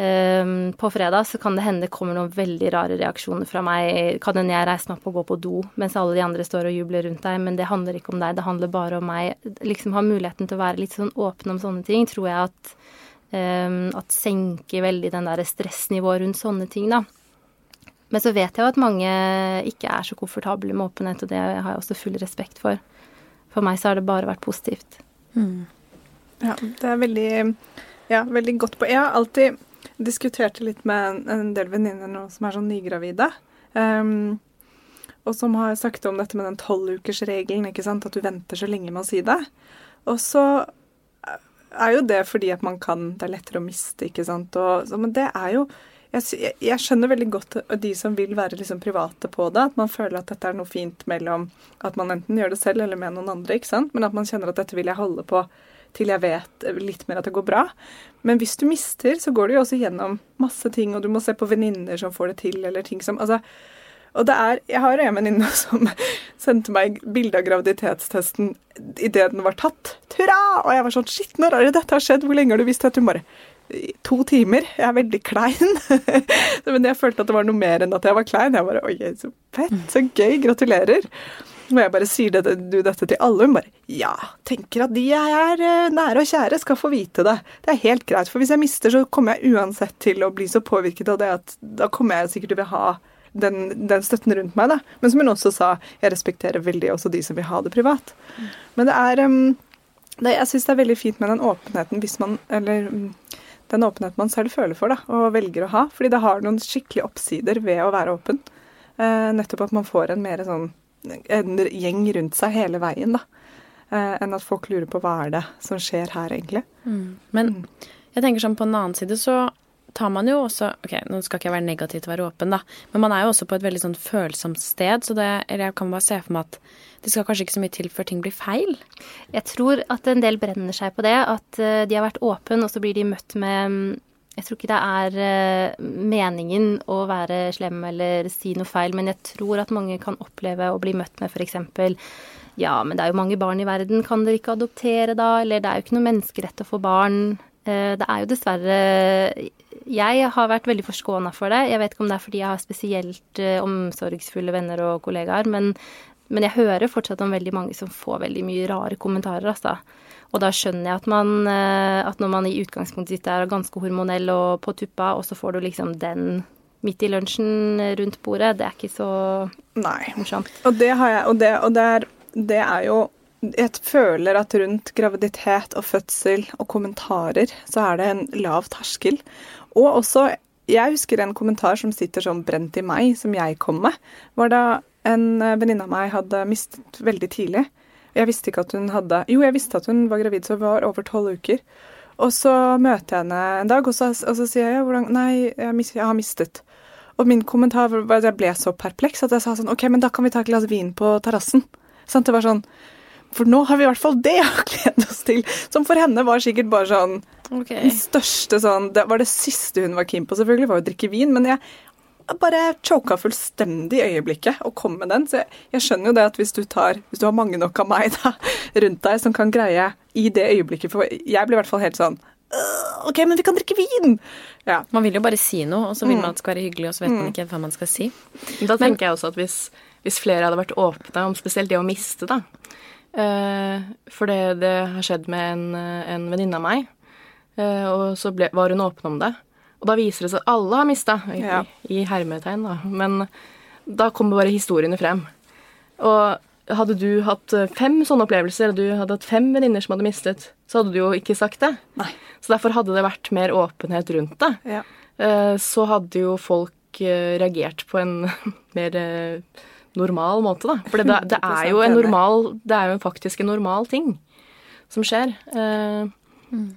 um, på fredag så kan det hende det kommer noen veldig rare reaksjoner fra meg. Kan hende jeg reiser meg opp og går på do mens alle de andre står og jubler rundt deg, men det handler ikke om deg, det handler bare om meg. Liksom ha muligheten til å være litt sånn åpen om sånne ting, tror jeg at um, at senker veldig den der stressnivået rundt sånne ting, da. Men så vet jeg jo at mange ikke er så komfortable med åpenhet, og det har jeg også full respekt for. For meg så har det bare vært positivt. Mm. Ja, det er veldig, ja, veldig godt på Jeg har alltid diskutert litt med en del venninner nå som er sånn nygravide. Um, og som har sagt om dette med den tolvukersregelen, ikke sant, at du venter så lenge med å si det. Og så er jo det fordi at man kan Det er lettere å miste, ikke sant. Og, så, men det er jo jeg, jeg, skjønner veldig godt de som vil være liksom private på det. At man føler at dette er noe fint mellom at man enten gjør det selv eller med noen andre. ikke sant? Men at man kjenner at dette vil jeg holde på til jeg vet litt mer at det går bra. Men hvis du mister, så går du jo også gjennom masse ting, og du må se på venninner som får det til, eller ting som altså, og det er Jeg har en venninne som sendte meg bilde av graviditetstesten idet den var tatt. Hurra! Og jeg var sånn Shit, når er det dette har skjedd? Hvor lenge har du visst det? Hun bare to timer. Jeg er veldig klein. Men jeg følte at det var noe mer enn at jeg var klein. Jeg bare Oi, så fett, så gøy, gratulerer. Og jeg bare sier dette, du dette til alle. Hun bare Ja, tenker at de jeg er eh, nære og kjære, skal få vite det. Det er helt greit. For hvis jeg mister, så kommer jeg uansett til å bli så påvirket av det at da kommer jeg sikkert til å ha den, den, støtten rundt meg, da. Men som hun også sa, jeg respekterer veldig også de som vil ha det privat. Men det er um, det, Jeg syns det er veldig fint med den åpenheten hvis man Eller den åpenheten man selv føler for da, og velger å ha. Fordi det har noen skikkelige oppsider ved å være åpen. Eh, nettopp at man får en mer sånn en gjeng rundt seg hele veien, da. Eh, enn at folk lurer på hva er det som skjer her, egentlig. Mm. Men mm. jeg tenker sånn på en annen side så tar man jo også Ok, nå skal ikke jeg være negativ til å være åpen, da, men man er jo også på et veldig sånn følsomt sted, så det jeg kan bare se for meg at det skal kanskje ikke så mye til før ting blir feil? Jeg tror at en del brenner seg på det. At eh, de har vært åpne, og så blir de møtt med mm, jeg tror ikke det er eh, meningen å være slem eller si noe feil, men jeg tror at mange kan oppleve å bli møtt med f.eks. Ja, men det er jo mange barn i verden, kan dere ikke adoptere da? Eller det er jo ikke noe menneskerett å få barn. Eh, det er jo dessverre Jeg har vært veldig forskåna for det. Jeg vet ikke om det er fordi jeg har spesielt omsorgsfulle venner og kollegaer, men men jeg hører fortsatt om veldig mange som får veldig mye rare kommentarer, altså. Og da skjønner jeg at man eh, At når man i utgangspunktet sitter er ganske hormonell og på tuppa, og så får du liksom den midt i lunsjen rundt bordet, det er ikke så Nei. morsomt. Og det har jeg, og det, og det, er, det er jo jeg føler at rundt graviditet og fødsel og kommentarer, så er det en lav terskel. Og også Jeg husker en kommentar som sitter sånn brent i meg, som jeg kom med. Var da en eh, venninne av meg hadde mistet veldig tidlig. Jeg visste ikke at hun hadde Jo, jeg visste at hun var gravid, så hun var over tolv uker. Og så møter jeg henne en dag, og så, og så sier jeg hvordan Nei, jeg, mis, jeg, har mistet. Og min kommentar var at jeg ble så perpleks at jeg sa sånn OK, men da kan vi ta et glass vin på terrassen. Det var sånn For nå har vi i hvert fall det å glede oss til. Som for henne var sikkert bare sånn okay. Den største sånn Det var det siste hun var keen på, selvfølgelig, var å drikke vin. Men jeg bare choka fullstendig i øyeblikket og kom med den. Så jeg, jeg, skjønner jo det at hvis du, tar, hvis du har mange nok av meg da, rundt deg som kan greie i det øyeblikket For jeg blir i hvert fall helt sånn OK, men vi kan drikke vin! Ja. Man vil jo bare si noe, og så vil Mm. man at det skal være hyggelig, og så vet man ikke hva man skal si. Da tenker jeg også at hvis, hvis flere hadde vært åpne om spesielt det å miste, da For det, det har skjedd med en, eh, en venninne av meg, eh, og så ble, var hun åpen om det. Og da viser det seg at alle har mista, i, Ja. i hermetegn, da. Men da kommer bare historiene frem. Og hadde du hatt eh, fem sånne opplevelser, og du hadde hatt fem venninner som hadde mistet, så hadde du jo ikke sagt det. Nei. Så derfor hadde det vært mer åpenhet rundt det. Ja. Eh, så hadde jo folk eh, reagert på en mer eh, normal måte, da. For det, det er jo en normal Det er jo faktisk en normal ting som skjer. Eh,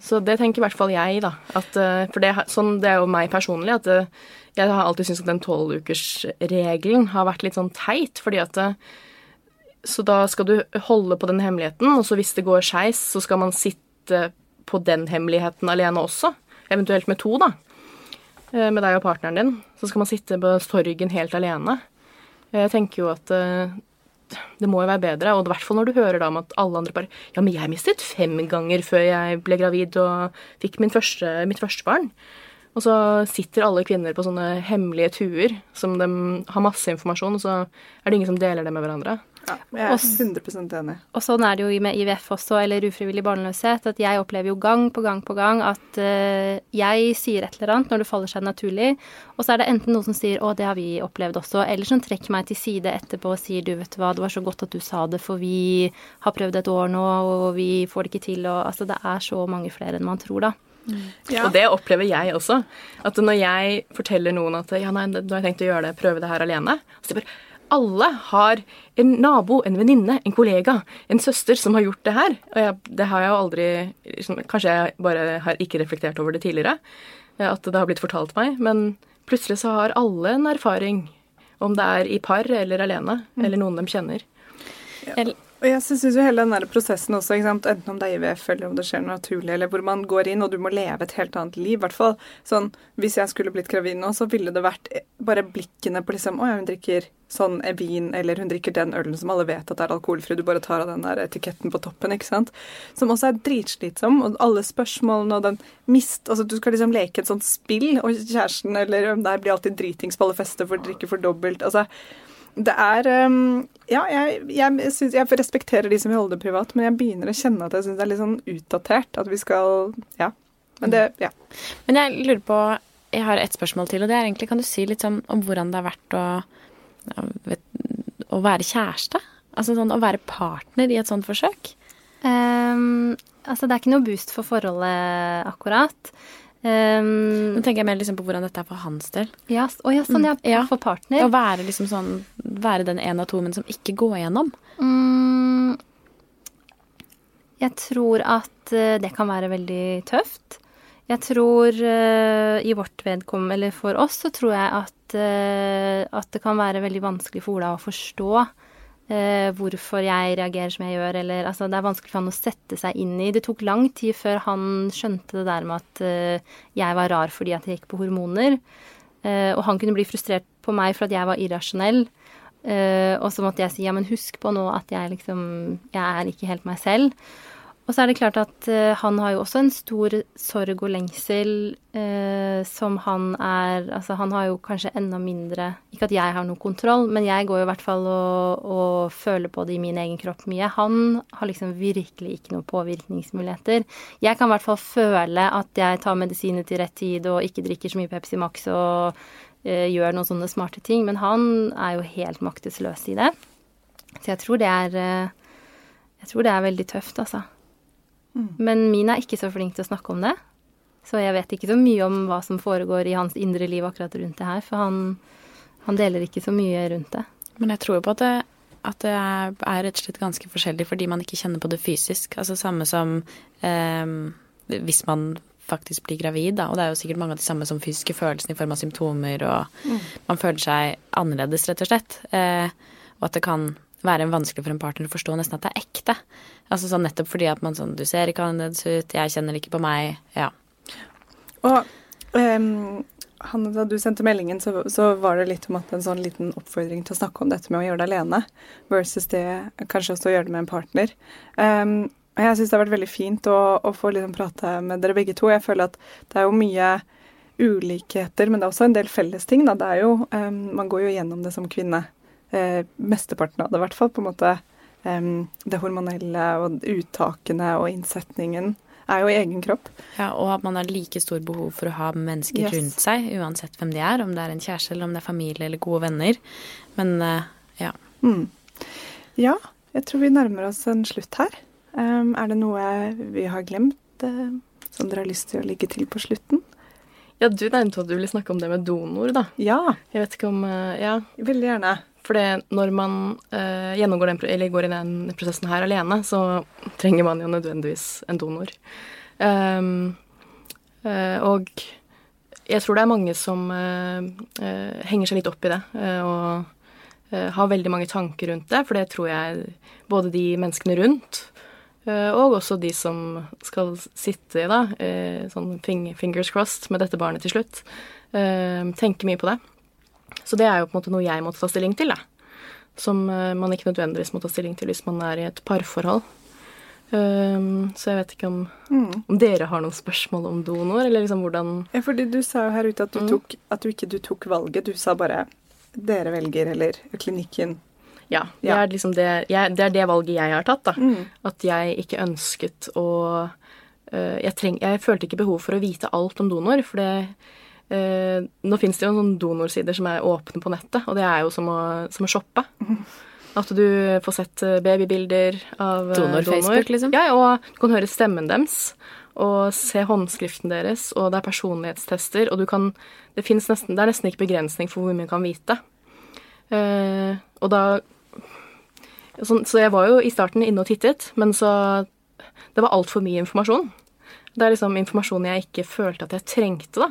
Så det tenker i hvert fall jeg, da. At, eh, for det, sånn, det er jo meg personlig. At eh, jeg har alltid syntes at den tolvukersregelen har vært litt sånn teit. fordi at Så da skal du holde på den hemmeligheten, og så hvis det går skeis, så skal man sitte på den hemmeligheten alene også. Eventuelt med to, da. Med deg og partneren din. Så skal man sitte på sorgen helt alene. Jeg tenker jo at eh, det må jo være bedre, og i hvert fall når du hører da om at alle andre bare Ja, men jeg mistet fem ganger før jeg ble gravid og fikk første, mitt første barn. Og så sitter alle kvinner på sånne hemmelige tuer som de har masse informasjon, og så er det ingen som deler det med hverandre. Ja, jeg er 100 enig. Og sånn er det jo med IVF også, eller ufrivillig barnløshet, at jeg opplever jo gang på gang på gang at uh, jeg sier et eller annet når det faller seg naturlig, og så er det enten noen som sier 'å, det har vi opplevd også', eller som trekker meg til side etterpå og sier 'du, vet du hva, det var så godt at du sa det, for vi har prøvd et år nå, og vi får det ikke til', og altså det er så mange flere enn man tror, da. Ja. Og det opplever jeg også. At når jeg forteller noen at ja, nei, nå har jeg tenkt å gjøre det, prøve det her alene, så sier jeg bare alle har en nabo, en venninne, en kollega, en søster som har gjort det her. Og jeg, det har jeg jo aldri liksom, Kanskje jeg bare har ikke reflektert over det tidligere, eh, at det har blitt fortalt meg, men plutselig så har alle en erfaring. Om det er i par eller alene, eller noen de kjenner. Og jeg synes jo hele den der prosessen også, enten om det er IVF eller om det skjer noe naturlig, eller hvor man går inn og du må leve et helt annet liv. I hvert fall sånn, Hvis jeg skulle blitt gravid nå, så ville det vært bare blikkene på liksom Å ja, hun drikker sånn vin, eller hun drikker den ølen som alle vet at er alkoholfri. Du bare tar av den der etiketten på toppen, ikke sant. Som også er dritslitsom. Og alle spørsmålene og den mist Altså, du skal liksom leke et sånt spill, og kjæresten eller hvem det er, blir alltid dritings på alle fester for å drikke for dobbelt. Altså, det er um, Ja, jeg, jeg, synes, jeg respekterer de som vil holde det privat, men jeg begynner å kjenne at jeg syns det er litt sånn utdatert at vi skal Ja. Men det Ja. Men jeg lurer på Jeg har et spørsmål til, og det er egentlig Kan du si litt sånn om hvordan det har vært å, vet, å være kjæreste? Altså sånn å være partner i et sånt forsøk? Um, altså, det er ikke noe boost for forholdet, akkurat. Ehm, Nå tenker jeg mer liksom på hvordan dette er for hans del. ja, å ja, sånn, ja, Mm, ja. for partner. Å være liksom sånn Være den ene av to, men som ikke går gjennom. Mm, jeg tror at eh, det kan være veldig tøft. Jeg tror uh, i vårt vedkommende, eller for oss, så tror jeg at, uh, at det kan være veldig vanskelig for Ola å forstå eh, hvorfor jeg reagerer som jeg gjør, eller altså det er vanskelig for han å sette seg inn i. Det tok lang tid før han skjønte det der med at eh, jeg var rar fordi at jeg gikk på hormoner. Eh, og han kunne bli frustrert på meg for at jeg var irrasjonell. Eh, og så måtte jeg si ja, men husk på nå at jeg liksom Jeg er ikke helt meg selv. Og så er det klart at uh, han har jo også en stor sorg og lengsel uh, som han er Altså han har jo kanskje enda mindre Ikke at jeg har noe kontroll, men jeg går jo i hvert fall og, og føler på det i min egen kropp mye. Han har liksom virkelig ikke noen påvirkningsmuligheter. Jeg kan i hvert fall føle at jeg tar medisiner til rett tid og ikke drikker så mye Pepsi Max og uh, gjør noen sånne smarte ting, men han er jo helt maktesløs i det. Så jeg tror det er Jeg tror det er veldig tøft, altså. Men min er ikke så flink til å snakke om det. Så jeg vet ikke så mye om hva som foregår i hans indre liv akkurat rundt det her, for han, han deler ikke så mye rundt det. Men jeg tror på at det, at det er, rett og slett ganske forskjellig fordi man ikke kjenner på det fysisk. Altså samme som eh, hvis man faktisk blir gravid, da. Og det er jo sikkert mange av de samme som fysiske følelsene i form av symptomer, og man føler seg annerledes, rett og slett. Eh, og at det kan være vanskelig for en partner å forstå nesten at det er ekte. Altså sånn nettopp fordi at man sånn Du ser ikke annerledes ut, jeg kjenner ikke på meg. Ja. Og um, Hanne, da du sendte meldingen, så, så var det litt om at en sånn liten oppfordring til å snakke om dette med å gjøre det alene, versus det kanskje også å gjøre det med en partner. Um, jeg syns det har vært veldig fint å, å få liksom prate med dere begge to. Jeg føler at det er jo mye ulikheter, men det er også en del felles ting. Da. Det er jo, um, man går jo gjennom det som kvinne. Eh, mesteparten av det, i hvert fall. på en måte Det hormonelle og uttakene og innsetningen er jo i egen kropp. Ja, og at man har like stor behov for å ha mennesker Yes. rundt seg, uansett hvem de er. Om det er en kjæreste, eller om det er familie eller gode venner. Men eh, ja. Mm. Ja, jeg tror vi nærmer oss en slutt her. Er det noe vi har glemt eh, som dere har lyst til å ligge til på slutten? Ja, du nevnte at du ville snakke om det med donor, da. Ja, Jeg vet ikke om Ja. veldig gjerne. For når man eh, gjennomgår den, eller går i den prosessen her alene, så trenger man jo nødvendigvis en donor. Um, uh, og jeg tror det er mange som uh, uh, henger seg litt opp i det, og har veldig mange tanker rundt det, for det tror jeg både de menneskene rundt og også de som skal sitte da, eh, sånn fingers crossed med dette barnet til slutt, tenker mye på det. Så det er jo på en måte noe jeg måtte ta stilling til, da. Som eh, man ikke nødvendigvis må ta stilling til hvis man er i et parforhold. Um, så jeg vet ikke om, Mm. om dere har noen spørsmål om donor, eller liksom hvordan Ja, fordi du sa jo her ute at du, Mm. tok, at du ikke du tok valget. Du sa bare 'dere velger', eller 'klinikken'. Ja, det, Ja. Er liksom det, jeg, det er det valget jeg har tatt, da. Mm. At jeg ikke ønsket å uh, jeg, treng, jeg følte ikke behov for å vite alt om donor, for det øh, Nå fins det jo noen donorsider som er åpne på nettet, og det er jo som å, som å shoppe. At du får sett øh, babybilder av øh, Donor Facebook, liksom? Ja, og du kan høre stemmen deres. Og se håndskriften deres, og det er personlighetstester. Og du kan Det, nesten, det er nesten ikke begrensning for hvor mye man kan vite. Eh, og da så, Så jeg var jo i starten inne og tittet, men så Det var altfor mye informasjon. Det er liksom informasjon jeg ikke følte at jeg trengte, da.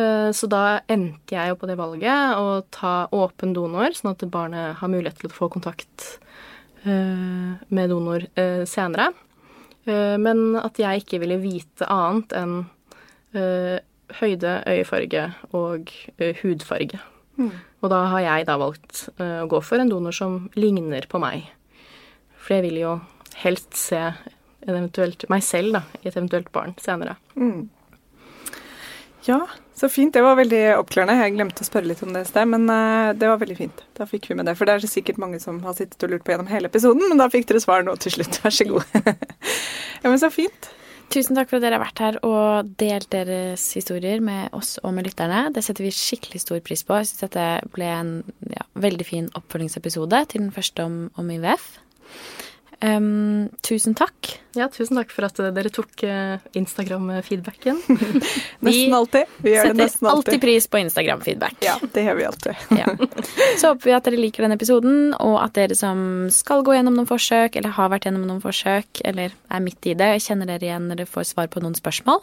Eh, Så da endte jeg jo på det valget å ta åpen donor, sånn at barnet har mulighet til å få kontakt eh, med donor eh, senere. Men at jeg ikke ville vite annet enn høyde, øyefarge og hudfarge. hudfarge. Og da har jeg da valgt å gå for en donor som ligner på meg. For jeg vil jo helst se meg selv da, i et eventuelt barn senere. Ja, så fint. Det var veldig oppklarende. Jeg glemte å spørre litt om det i sted, men eh, det var veldig fint. Da fikk vi med det. For det er sikkert mange som har sittet og lurt på gjennom hele episoden, men da fikk dere svar nå til slutt. Vær så god. ja, men så fint. Tusen takk for at dere har vært her og delt deres historier med oss og med lytterne. Det setter vi skikkelig stor pris på. Jeg syns dette ble en ja, veldig fin oppfølgingsepisode til den første om, om IVF. Um, tusen takk. Ja, tusen takk for at dere tok eh, Instagram-feedbacken. Nesten alltid. Vi gjør det setter nesten alltid alltid. pris på Instagram-feedback. Ja, det gjør vi alltid. Ja. Så håper vi at dere liker denne episoden, og at dere som skal gå gjennom noen forsøk, eller har vært gjennom noen forsøk, eller er midt i det, kjenner dere igjen når dere får svar på noen spørsmål.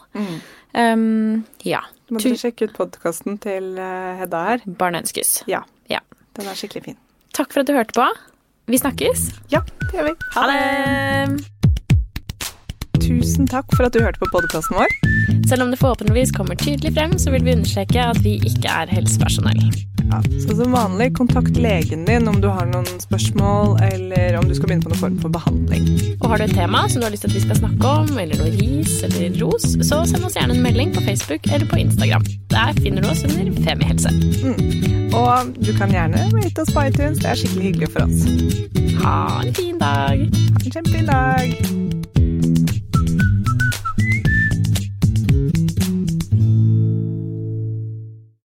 Um, ja. Må dere sjekke ut podkasten til eh, Hedda her. Barn ønskes. Ja, Ja. den er skikkelig fin. Takk for at du hørte på. Vi snakkes. Ja, det gjør vi. Ha det! Tusen takk for at du hørte på podkasten vår. Selv om det forhåpentligvis kommer tydelig frem, så vil vi understreke at vi ikke er helsepersonell. Ja, så som vanlig, kontakt legen din om du har noen spørsmål, eller om du skal begynne på noen form for behandling. Og har du et tema som du har lyst til at vi skal snakke om, eller noe ris eller ros, så send oss gjerne en melding på Facebook eller på Instagram. Der finner du oss under Femihelse. Og du kan gjerne rate oss på iTunes, det er skikkelig hyggelig for oss. Ha en fin dag! Ha en kjempefin dag.